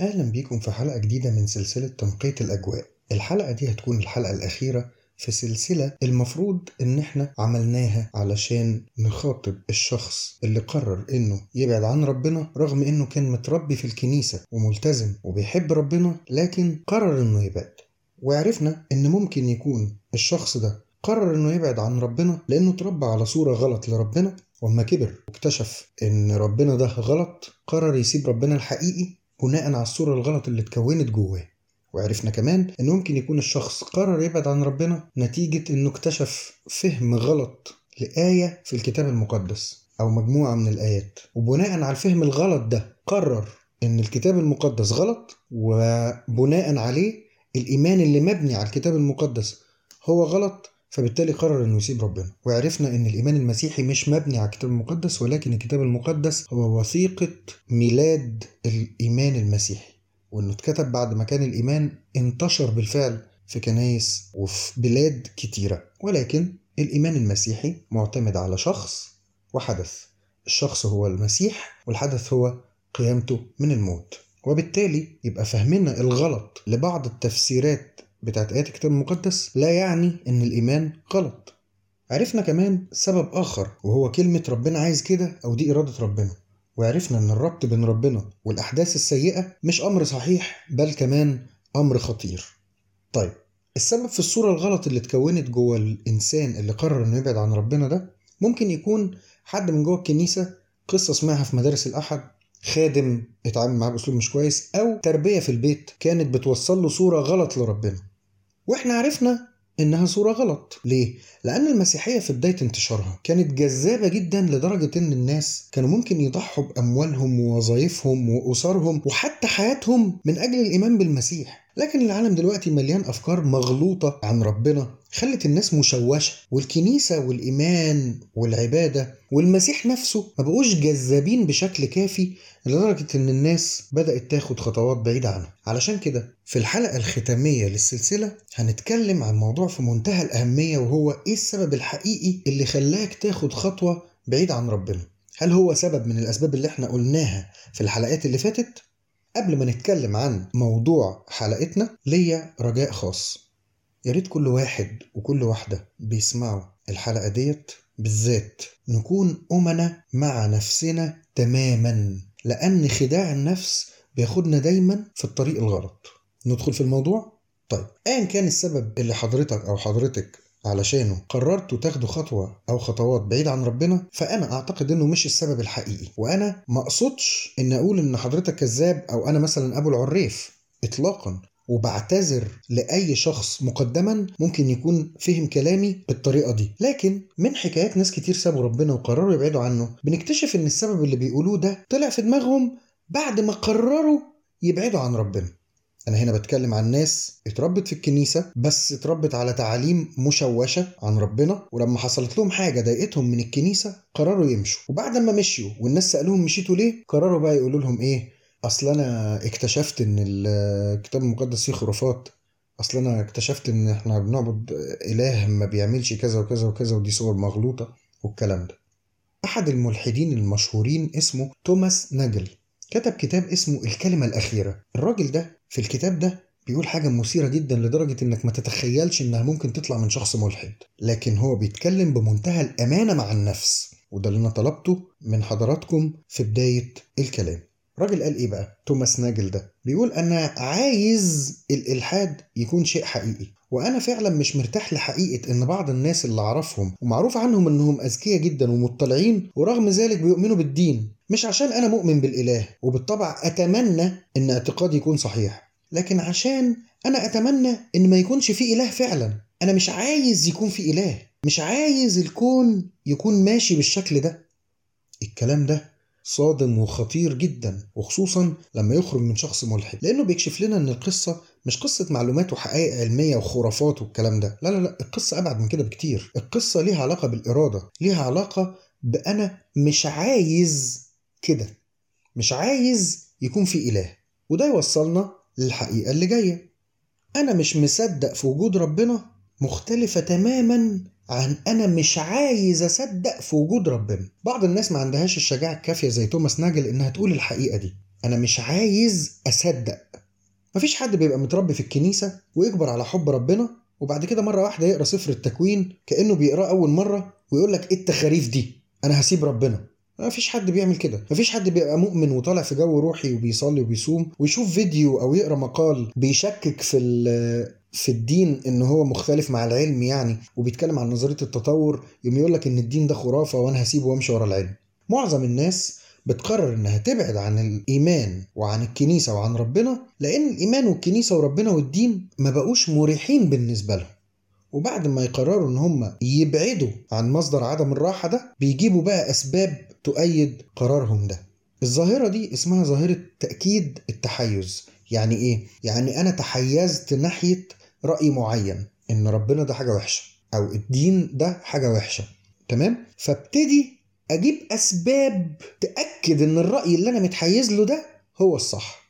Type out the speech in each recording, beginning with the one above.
أهلا بيكم في حلقة جديدة من سلسلة تنقية الأجواء. الحلقة دي هتكون الحلقة الأخيرة في سلسلة المفروض إن إحنا عملناها علشان نخاطب الشخص اللي قرر إنه يبعد عن ربنا رغم إنه كان متربي في الكنيسة وملتزم وبيحب ربنا لكن قرر إنه يبعد. وعرفنا إن ممكن يكون الشخص ده قرر إنه يبعد عن ربنا لأنه اتربى على صورة غلط لربنا وأما كبر واكتشف إن ربنا ده غلط قرر يسيب ربنا الحقيقي بناء على الصورة الغلط اللي اتكونت جواه. وعرفنا كمان إن ممكن يكون الشخص قرر يبعد عن ربنا نتيجة إنه اكتشف فهم غلط لآية في الكتاب المقدس أو مجموعة من الآيات. وبناء على الفهم الغلط ده قرر إن الكتاب المقدس غلط وبناء عليه الإيمان اللي مبني على الكتاب المقدس هو غلط فبالتالي قرر إنه يسيب ربنا. وعرفنا إن الإيمان المسيحي مش مبني على الكتاب المقدس ولكن الكتاب المقدس هو وثيقة ميلاد الإيمان المسيحي. وإنه اتكتب بعد ما كان الإيمان انتشر بالفعل في كنايس وفي بلاد كتيرة. ولكن الإيمان المسيحي معتمد على شخص وحدث. الشخص هو المسيح والحدث هو قيامته من الموت. وبالتالي يبقى فهمنا الغلط لبعض التفسيرات بتاعت آيات الكتاب المقدس لا يعني إن الإيمان غلط. عرفنا كمان سبب آخر وهو كلمة ربنا عايز كده أو دي إرادة ربنا. وعرفنا إن الربط بين ربنا والأحداث السيئة مش أمر صحيح بل كمان أمر خطير. طيب السبب في الصورة الغلط اللي اتكونت جوه الإنسان اللي قرر إنه يبعد عن ربنا ده ممكن يكون حد من جوه الكنيسة قصة سمعها في مدارس الأحد خادم اتعامل معاه بأسلوب مش كويس أو تربية في البيت كانت بتوصل له صورة غلط لربنا وإحنا عرفنا إنها صورة غلط. ليه؟ لأن المسيحية في بداية انتشارها كانت جذابة جدا لدرجة إن الناس كانوا ممكن يضحوا بأموالهم ووظائفهم وأسرهم وحتى حياتهم من أجل الإيمان بالمسيح. لكن العالم دلوقتي مليان أفكار مغلوطة عن ربنا. خلت الناس مشوشة والكنيسة والإيمان والعبادة والمسيح نفسه ما بقوش جذابين بشكل كافي لدرجة إن الناس بدأت تاخد خطوات بعيدة عنها علشان كده في الحلقة الختامية للسلسلة هنتكلم عن موضوع في منتهى الأهمية وهو إيه السبب الحقيقي اللي خلاك تاخد خطوة بعيد عن ربنا؟ هل هو سبب من الأسباب اللي إحنا قلناها في الحلقات اللي فاتت؟ قبل ما نتكلم عن موضوع حلقتنا ليا رجاء خاص. يا ريت كل واحد وكل واحدة بيسمعوا الحلقة ديت بالذات. نكون أمنا مع نفسنا تماما لأن خداع النفس بياخدنا دايما في الطريق الغلط. ندخل في الموضوع؟ طيب أيا كان السبب اللي حضرتك أو حضرتك علشانه قررتوا تاخدوا خطوة أو خطوات بعيد عن ربنا فأنا أعتقد إنه مش السبب الحقيقي. وأنا ما أقصدش إن أقول إن حضرتك كذاب أو أنا مثلا أبو العريف إطلاقا. وبعتذر لأي شخص مقدما ممكن يكون فهم كلامي بالطريقة دي. لكن من حكايات ناس كتير سابوا ربنا وقرروا يبعدوا عنه بنكتشف إن السبب اللي بيقولوه ده طلع في دماغهم بعد ما قرروا يبعدوا عن ربنا. أنا هنا بتكلم عن ناس اتربت في الكنيسة بس اتربت على تعاليم مشوشة عن ربنا ولما حصلت لهم حاجة ضايقتهم من الكنيسة قرروا يمشوا. وبعد ما مشيوا والناس سألوهم مشيتوا ليه قرروا بقى يقولوا لهم إيه؟ أصل أنا اكتشفت إن الكتاب المقدس فيه خرافات. أصل أنا اكتشفت إن إحنا بنعبد إله ما بيعملش كذا وكذا وكذا ودي صور مغلوطة والكلام ده. أحد الملحدين المشهورين اسمه توماس ناجل كتب كتاب اسمه الكلمة الأخيرة. الراجل ده في الكتاب ده بيقول حاجة مثيرة جدا لدرجة إنك ما تتخيلش إنها ممكن تطلع من شخص ملحد. لكن هو بيتكلم بمنتهى الأمانة مع النفس وده اللي أنا طلبته من حضراتكم في بداية الكلام. راجل قال إيه بقى؟ توماس ناجل ده بيقول أنا عايز الإلحاد يكون شيء حقيقي وأنا فعلا مش مرتاح لحقيقة إن بعض الناس اللي أعرفهم ومعروف عنهم إنهم أذكياء جدا ومطلعين ورغم ذلك بيؤمنوا بالدين مش عشان أنا مؤمن بالإله وبالطبع أتمنى إن اعتقادي يكون صحيح لكن عشان أنا أتمنى إن ما يكونش في إله فعلا. أنا مش عايز يكون في إله مش عايز الكون يكون ماشي بالشكل ده. الكلام ده صادم وخطير جدا وخصوصا لما يخرج من شخص ملحد. لأنه بيكشف لنا إن القصة مش قصة معلومات وحقائق علمية وخرافات والكلام ده. لا لا لا القصة أبعد من كده بكتير. القصة ليها علاقة بالإرادة ليها علاقة بأنا مش عايز كده. مش عايز يكون في إله. وده يوصلنا للحقيقة اللي جاية. أنا مش مصدق في وجود ربنا مختلفة تماما عن أنا مش عايز أصدق في وجود ربنا. بعض الناس ما عندهاش الشجاعة الكافية زي توماس ناجل إنها تقول الحقيقة دي. أنا مش عايز أصدق. مفيش حد بيبقى متربي في الكنيسة ويكبر على حب ربنا وبعد كده مرة واحدة يقرأ سفر التكوين كأنه بيقراه أول مرة ويقول لك إيه التخاريف دي؟ أنا هسيب ربنا. ما فيش حد بيعمل كده. ما فيش حد بيبقى مؤمن وطالع في جو روحي وبيصلي وبيصوم ويشوف فيديو أو يقرأ مقال بيشكك في في الدين إن هو مختلف مع العلم يعني وبيتكلم عن نظرية التطور يوم يقول لك إن الدين ده خرافة وأنا هسيبه وأمشي ورا العلم. معظم الناس بتقرر إنها تبعد عن الإيمان وعن الكنيسة وعن ربنا لأن الايمان والكنيسة وربنا والدين ما بقوش مريحين بالنسبة لهم. وبعد ما يقرروا إن هم يبعدوا عن مصدر عدم الراحة ده بيجيبوا بقى أسباب تؤيد قرارهم ده. الظاهرة دي اسمها ظاهرة تأكيد التحيز. يعني إيه؟ يعني أنا تحيزت ناحية رأي معين إن ربنا ده حاجة وحشة أو الدين ده حاجة وحشة تمام؟ فابتدي أجيب أسباب تأكد إن الرأي اللي أنا متحيز له ده هو الصح.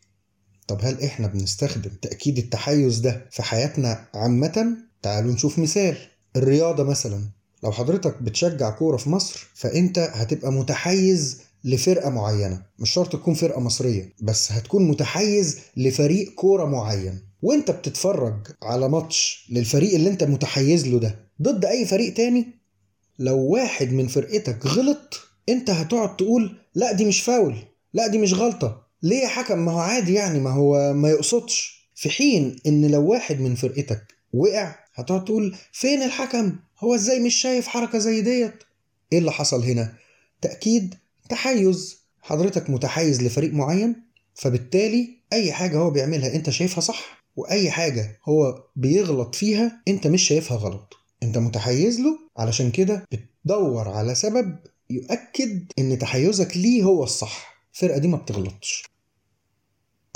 طب هل إحنا بنستخدم تأكيد التحيز ده في حياتنا عامة؟ تعالوا نشوف مثال. الرياضة مثلا. لو حضرتك بتشجع كورة في مصر فأنت هتبقى متحيز لفرقة معينة. مش شرط تكون فرقة مصرية بس هتكون متحيز لفريق كورة معين. وانت بتتفرج على ماتش للفريق اللي انت متحيز له ده ضد أي فريق تاني لو واحد من فرقتك غلط انت هتقعد تقول لا دي مش فاول لا دي مش غلطة. ليه يا حكم؟ ما هو عادي يعني ما هو ما يقصدش. في حين إن لو واحد من فرقتك وقع هتقعد تقول فين الحكم؟ هو إزاي مش شايف حركة زي ديت؟ إيه اللي حصل هنا؟ تأكيد تحيز. حضرتك متحيز لفريق معين فبالتالي أي حاجة هو بيعملها أنت شايفها صح وأي حاجة هو بيغلط فيها أنت مش شايفها غلط. أنت متحيز له علشان كده بتدور على سبب يؤكد إن تحيزك ليه هو الصح. الفرقة دي ما بتغلطش.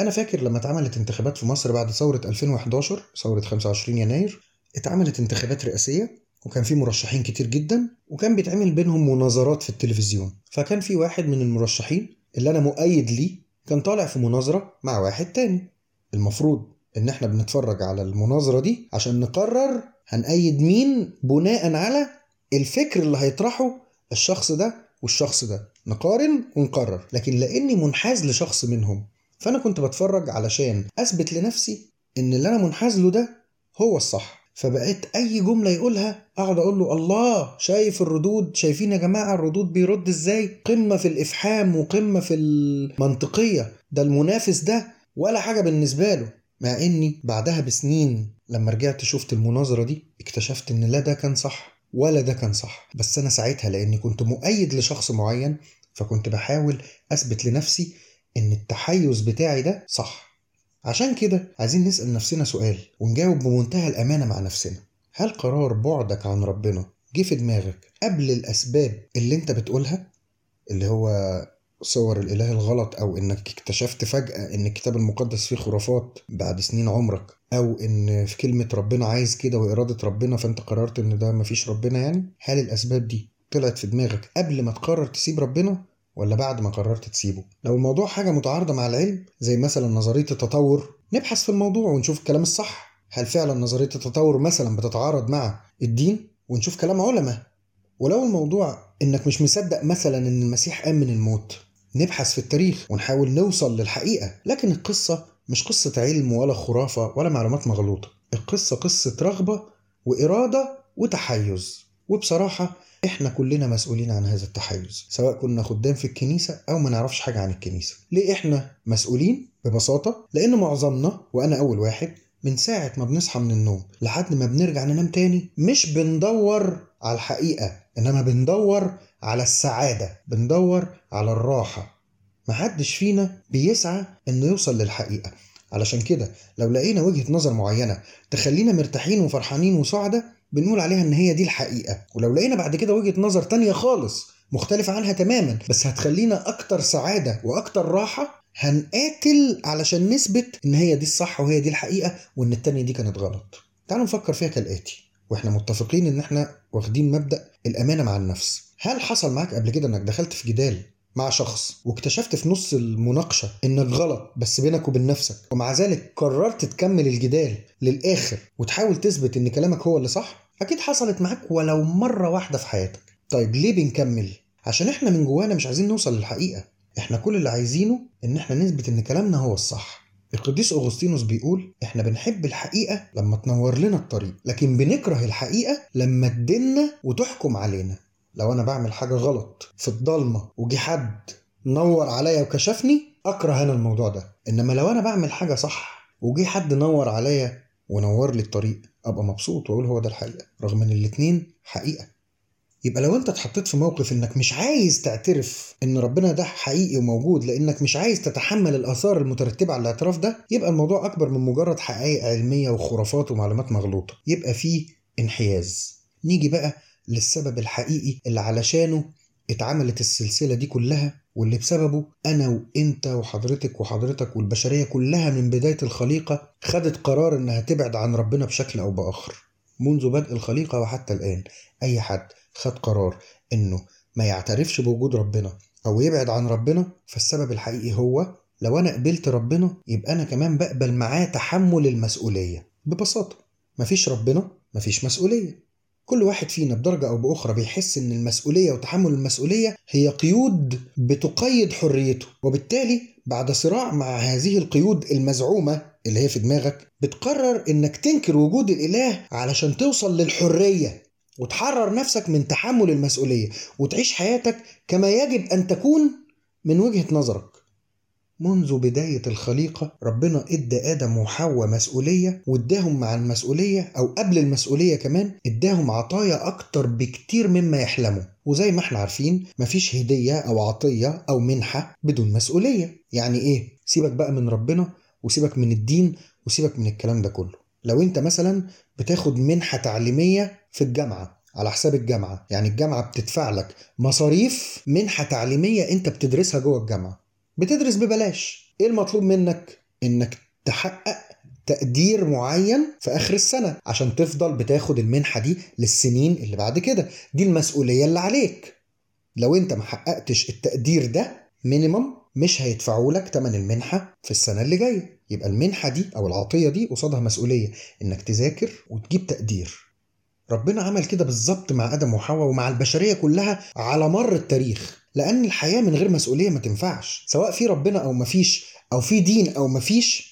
أنا فاكر لما اتعملت انتخابات في مصر بعد ثورة 2011 ثورة 25 يناير اتعملت انتخابات رئاسية وكان في مرشحين كتير جدا وكان بيتعمل بينهم مناظرات في التلفزيون. فكان في واحد من المرشحين اللي أنا مؤيد ليه كان طالع في مناظرة مع واحد تاني. المفروض إن إحنا بنتفرج على المناظرة دي عشان نقرر هنأيد مين بناء على الفكر اللي هيطرحه الشخص ده والشخص ده. نقارن ونقرر. لكن لأني منحاز لشخص منهم فأنا كنت بتفرج علشان أثبت لنفسي إن اللي أنا منحاز له ده هو الصح. فبقيت أي جملة يقولها أقعد أقول له الله شايف الردود؟ شايفين يا جماعة الردود بيرد إزاي؟ قمة في الإفحام وقمة في المنطقية. ده المنافس ده ولا حاجة بالنسبة له. مع إني بعدها بسنين لما رجعت شفت المناظرة دي اكتشفت إن لا ده كان صح ولا ده كان صح. بس أنا ساعتها لأني كنت مؤيد لشخص معين فكنت بحاول أثبت لنفسي إن التحيز بتاعي ده صح. عشان كده عايزين نسأل نفسنا سؤال ونجاوب بمنتهى الأمانة مع نفسنا. هل قرار بعدك عن ربنا جه في دماغك قبل الأسباب اللي أنت بتقولها؟ اللي هو صور الإله الغلط أو إنك اكتشفت فجأة إن الكتاب المقدس فيه خرافات بعد سنين عمرك أو إن في كلمة ربنا عايز كده وإرادة ربنا فأنت قررت إن ده مفيش ربنا يعني؟ هل الأسباب دي طلعت في دماغك قبل ما تقرر تسيب ربنا ولا بعد ما قررت تسيبه؟ لو الموضوع حاجة متعارضة مع العلم زي مثلا نظرية التطور نبحث في الموضوع ونشوف الكلام الصح. هل فعلا نظرية التطور مثلا بتتعارض مع الدين؟ ونشوف كلام علماء. ولو الموضوع إنك مش مصدق مثلا إن المسيح قام من الموت نبحث في التاريخ ونحاول نوصل للحقيقة لكن القصة مش قصة علم ولا خرافة ولا معلومات مغلوطة. القصة قصة رغبة وإرادة وتحيز. وبصراحة إحنا كلنا مسؤولين عن هذا التحيز سواء كنا خدام في الكنيسة أو ما نعرفش حاجة عن الكنيسة. ليه إحنا مسؤولين؟ ببساطة لأن معظمنا وأنا أول واحد من ساعة ما بنصحى من النوم لحد ما بنرجع ننام تاني مش بندور على الحقيقة إنما بندور على السعادة بندور على الراحة. محدش فينا بيسعى إنه يوصل للحقيقة. علشان كده لو لقينا وجهة نظر معينة تخلينا مرتاحين وفرحانين وسعداء بنقول عليها إن هي دي الحقيقة. ولو لقينا بعد كده وجهة نظر تانية خالص مختلفة عنها تماما بس هتخلينا أكتر سعادة وأكتر راحة هنقاتل علشان نثبت إن هي دي الصح وهي دي الحقيقة وإن التانية دي كانت غلط. تعالوا نفكر فيها كالآتي. وإحنا متفقين إن إحنا واخدين مبدأ الأمانة مع النفس. هل حصل معاك قبل كده إنك دخلت في جدال مع شخص واكتشفت في نص المناقشة انك غلط بس بينك وبين نفسك ومع ذلك قررت تكمل الجدال للآخر وتحاول تثبت إن كلامك هو اللي صح؟ أكيد حصلت معاك ولو مرة واحدة في حياتك. طيب ليه بنكمل؟ عشان إحنا من جوانا مش عايزين نوصل للحقيقة. إحنا كل اللي عايزينه إن إحنا نثبت إن كلامنا هو الصح. القديس أغسطينوس بيقول إحنا بنحب الحقيقة لما تنور لنا الطريق لكن بنكره الحقيقة لما تدنا وتحكم علينا. لو أنا بعمل حاجة غلط في الضلمة وجي حد نور عليا وكشفني أكره أنا الموضوع ده. إنما لو أنا بعمل حاجة صح وجي حد نور عليا ونور لي الطريق أبقى مبسوط وأقول هو ده الحقيقة رغم إن الاتنين حقيقة. يبقى لو انت اتحطيت في موقف انك مش عايز تعترف ان ربنا ده حقيقي وموجود لانك مش عايز تتحمل الآثار المترتبة على الاعتراف ده يبقى الموضوع أكبر من مجرد حقائق علمية وخرافات ومعلومات مغلوطة. يبقى فيه انحياز. نيجي بقى للسبب الحقيقي اللي علشانه اتعملت السلسلة دي كلها واللي بسببه أنا وأنت وحضرتك وحضرتك والبشرية كلها من بداية الخليقة خدت قرار إنها تبعد عن ربنا بشكل أو بآخر. منذ بدء الخليقة وحتى الآن أي حد خد قرار إنه ما يعترفش بوجود ربنا أو يبعد عن ربنا فالسبب الحقيقي هو لو أنا قبلت ربنا يبقى أنا كمان بقبل معاه تحمل المسؤولية. ببساطة مفيش ربنا مفيش مسؤولية. كل واحد فينا بدرجة أو بأخرى بيحس إن المسؤولية وتحمل المسؤولية هي قيود بتقيد حريته وبالتالي بعد صراع مع هذه القيود المزعومة اللي هي في دماغك بتقرر إنك تنكر وجود الإله علشان توصل للحرية. وتحرر نفسك من تحمل المسؤولية وتعيش حياتك كما يجب أن تكون من وجهة نظرك. منذ بداية الخليقة ربنا إدى آدم وحواء مسؤولية وإداهم مع المسؤولية أو قبل المسؤولية كمان إداهم عطايا أكتر بكتير مما يحلموا. وزي ما إحنا عارفين مفيش هدية أو عطية أو منحة بدون مسؤولية. يعني إيه؟ سيبك بقى من ربنا وسيبك من الدين وسيبك من الكلام ده كله. لو أنت مثلا بتاخد منحة تعليمية في الجامعة على حساب الجامعة. يعني الجامعة بتدفع لك مصاريف منحة تعليمية أنت بتدرسها جوه الجامعة. بتدرس ببلاش. إيه المطلوب منك؟ إنك تحقق تقدير معين في آخر السنة عشان تفضل بتاخد المنحة دي للسنين اللي بعد كده. دي المسؤولية اللي عليك. لو أنت ما حققتش التقدير ده مينيمم مش هيدفعوا لك تمن المنحة في السنة اللي جاية. يبقى المنحة دي أو العطية دي قصادها مسؤولية إنك تذاكر وتجيب تقدير. ربنا عمل كده بالظبط مع آدم وحواء ومع البشرية كلها على مر التاريخ لأن الحياة من غير مسؤولية ما تنفعش سواء في ربنا أو مفيش أو في دين أو مفيش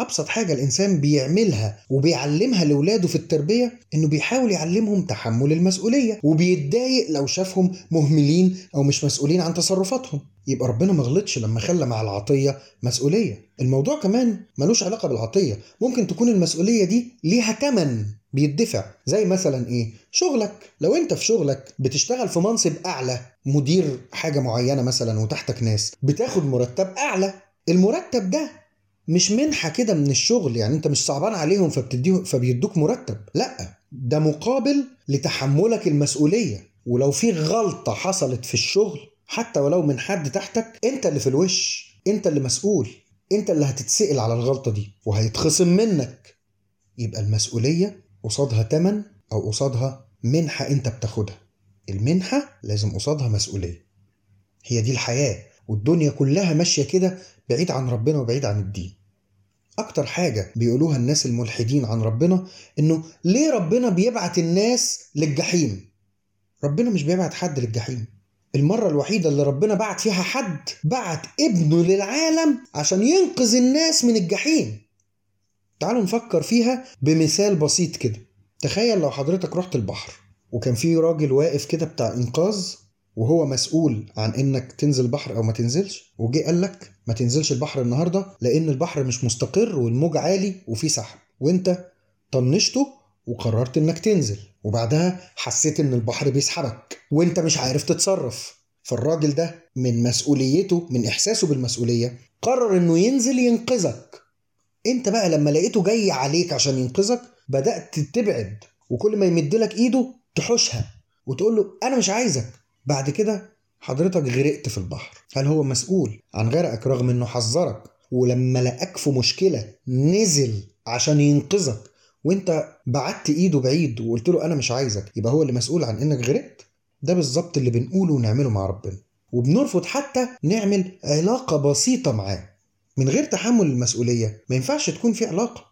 أبسط حاجة الإنسان بيعملها وبيعلمها لولاده في التربية إنه بيحاول يعلمهم تحمل المسؤولية وبيتضايق لو شافهم مهملين أو مش مسؤولين عن تصرفاتهم. يبقى ربنا ما غلطش لما خلى مع العطية مسؤولية. الموضوع كمان ملوش علاقة بالعطية. ممكن تكون المسؤولية دي ليها تمن بيدفع. زي مثلا إيه؟ شغلك. لو أنت في شغلك بتشتغل في منصب أعلى مدير حاجة معينة مثلا وتحتك ناس بتاخد مرتب أعلى. المرتب ده مش منحة كده من الشغل يعني انت مش صعبان عليهم فبتديهم فبيدوك مرتب. لا ده مقابل لتحملك المسؤولية. ولو في غلطة حصلت في الشغل حتى ولو من حد تحتك انت اللي في الوش انت اللي مسؤول انت اللي هتتسأل على الغلطة دي وهيتخصم منك. يبقى المسؤولية قصادها تمن أو قصادها منحة أنت بتاخدها. المنحة لازم قصادها مسؤولية. هي دي الحياة. والدنيا كلها ماشية كده بعيد عن ربنا وبعيد عن الدين. أكتر حاجة بيقولوها الناس الملحدين عن ربنا إنه ليه ربنا بيبعت الناس للجحيم؟ ربنا مش بيبعت حد للجحيم. المرة الوحيدة اللي ربنا بعت فيها حد بعت ابنه للعالم عشان ينقذ الناس من الجحيم. تعالوا نفكر فيها بمثال بسيط كده. تخيل لو حضرتك رحت البحر وكان في راجل واقف كده بتاع إنقاذ وهو مسؤول عن إنك تنزل بحر أو ما تنزلش وجي قال لك ما تنزلش البحر النهارده لأن البحر مش مستقر والموج عالي وفي سحب. وأنت طنشته وقررت إنك تنزل وبعدها حسيت إن البحر بيسحبك وأنت مش عارف تتصرف. فالراجل ده من مسؤوليته من إحساسه بالمسؤولية قرر إنه ينزل ينقذك. أنت بقى لما لقيته جاي عليك عشان ينقذك بدأت تبعد وكل ما يمد لك إيده تحوشها وتقول له أنا مش عايزك. بعد كده حضرتك غرقت في البحر. هل هو مسؤول عن غرقك رغم إنه حذرك؟ ولما لقاك في مشكلة نزل عشان ينقذك وأنت بعدت إيده بعيد وقلت له أنا مش عايزك يبقى هو اللي مسؤول عن إنك غرقت؟ ده بالظبط اللي بنقوله ونعمله مع ربنا. وبنرفض حتى نعمل علاقة بسيطة معاه. من غير تحمل المسؤولية ما ينفعش تكون في علاقة.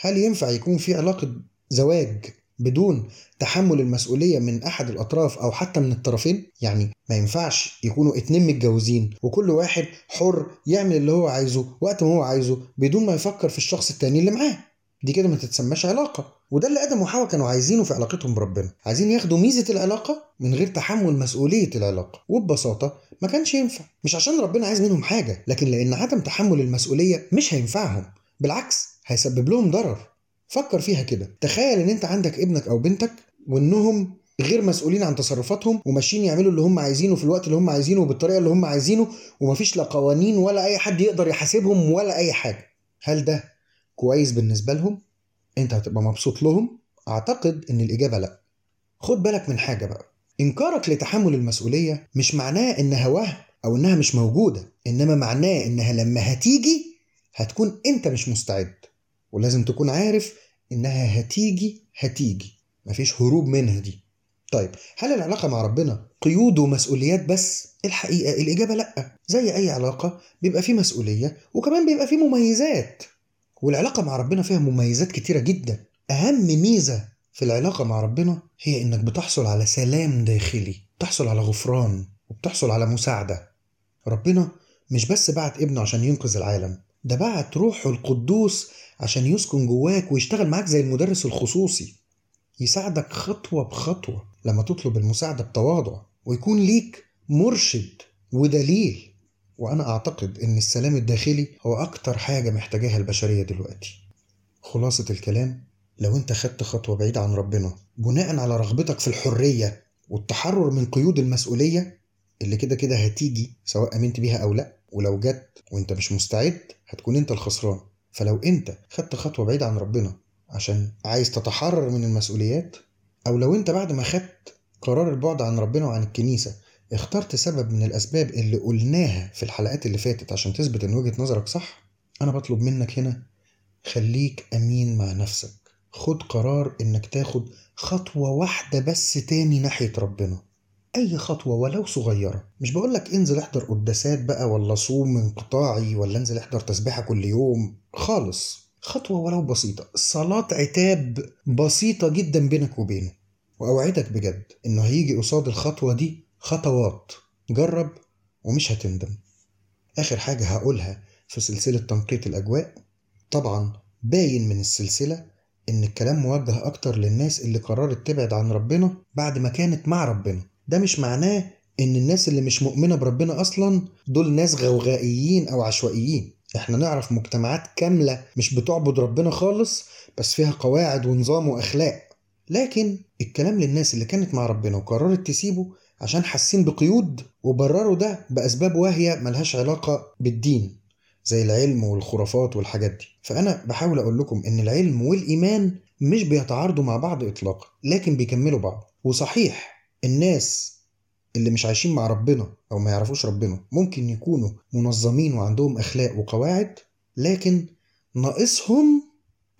هل ينفع يكون في علاقة زواج بدون تحمل المسؤولية من أحد الأطراف أو حتى من الطرفين؟ يعني ما ينفعش يكونوا اتنين متجوزين وكل واحد حر يعمل اللي هو عايزه وقت ما هو عايزه بدون ما يفكر في الشخص التاني اللي معاه. دي كده ما تتسماش علاقة. وده اللي آدم وحواء كانوا عايزينه في علاقتهم بربنا. عايزين ياخدوا ميزة العلاقة من غير تحمل مسؤولية العلاقة. وببساطة ما كانش ينفع. مش عشان ربنا عايز منهم حاجة لكن لأن عدم تحمل المسؤولية مش هينفعهم. بالعكس هيسبب لهم ضرر. فكر فيها كده. تخيل إن أنت عندك ابنك أو بنتك وإنهم غير مسؤولين عن تصرفاتهم وماشيين يعملوا اللي هم عايزينه في الوقت اللي هم عايزينه وبالطريقة اللي هم عايزينه ومفيش لا قوانين ولا أي حد يقدر يحاسبهم ولا أي حاجة. هل ده كويس بالنسبة لهم؟ أنت هتبقى مبسوط لهم؟ أعتقد إن الإجابة لأ. خد بالك من حاجة بقى. إنكارك لتحمل المسؤولية مش معناه انها وهم أو إنها مش موجودة إنما معناه إنها لما هتيجي هتكون أنت مش مستعد. ولازم تكون عارف إنها هتيجي هتيجي. مفيش هروب منها دي. طيب هل العلاقة مع ربنا قيود ومسؤوليات بس؟ الحقيقة الإجابة لأ. زي أي علاقة بيبقى فيه مسؤولية وكمان بيبقى فيه مميزات. والعلاقة مع ربنا فيها مميزات كتيرة جدا. أهم ميزة في العلاقة مع ربنا هي إنك بتحصل على سلام داخلي بتحصل على غفران وبتحصل على مساعدة. ربنا مش بس بعت ابنه عشان ينقذ العالم. ده بعت روحه القدوس عشان يسكن جواك ويشتغل معاك زي المدرس الخصوصي. يساعدك خطوة بخطوة لما تطلب المساعدة بتواضع ويكون ليك مرشد ودليل. وأنا أعتقد إن السلام الداخلي هو أكتر حاجة محتاجاها البشرية دلوقتي. خلاصة الكلام لو أنت خدت خطوة بعيدة عن ربنا بناء على رغبتك في الحرية والتحرر من قيود المسؤولية اللي كده كده هتيجي سواء أمنت بيها أو لأ ولو جت وأنت مش مستعد هتكون أنت الخسران. فلو أنت خدت خطوة بعيدة عن ربنا عشان عايز تتحرر من المسؤوليات أو لو أنت بعد ما خدت قرار البعد عن ربنا وعن الكنيسة اخترت سبب من الأسباب اللي قلناها في الحلقات اللي فاتت عشان تثبت إن وجهة نظرك صح أنا بطلب منك هنا خليك أمين مع نفسك. خد قرار إنك تاخد خطوة واحدة بس تاني ناحية ربنا. أي خطوة ولو صغيرة. مش بقولك انزل احضر قداسات بقى ولا صوم انقطاعي ولا انزل احضر تسبيحة كل يوم. خالص. خطوة ولو بسيطة. صلاة عتاب بسيطة جدا بينك وبينه. وأوعدك بجد إنه هيجي قصاد الخطوة دي خطوات. جرب ومش هتندم. آخر حاجة هقولها في سلسلة تنقية الأجواء. طبعا باين من السلسلة إن الكلام موجه أكتر للناس اللي قررت تبعد عن ربنا بعد ما كانت مع ربنا. ده مش معناه إن الناس اللي مش مؤمنة بربنا أصلا دول ناس غوغائيين أو عشوائيين. إحنا نعرف مجتمعات كاملة مش بتعبد ربنا خالص بس فيها قواعد ونظام وأخلاق. لكن الكلام للناس اللي كانت مع ربنا وقررت تسيبه عشان حاسين بقيود وبرروا ده بأسباب واهية ملهاش علاقة بالدين زي العلم والخرافات والحاجات دي. فأنا بحاول أقول لكم إن العلم والإيمان مش بيتعارضوا مع بعض إطلاقا لكن بيكملوا بعض. وصحيح الناس اللي مش عايشين مع ربنا أو ما يعرفوش ربنا ممكن يكونوا منظمين وعندهم أخلاق وقواعد لكن ناقصهم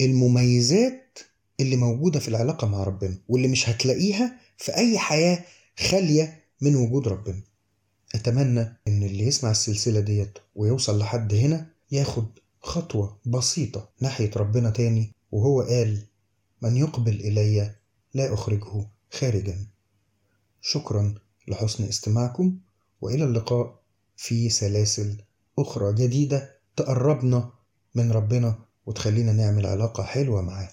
المميزات اللي موجودة في العلاقة مع ربنا واللي مش هتلاقيها في أي حياة خالية من وجود ربنا. أتمنى إن اللي يسمع السلسلة ديت ويوصل لحد هنا ياخد خطوة بسيطة ناحية ربنا تاني وهو قال من يقبل إلي لا أخرجه خارجا. شكرا لحسن استماعكم وإلى اللقاء في سلاسل أخرى جديدة تقربنا من ربنا وتخلينا نعمل علاقة حلوة معاه.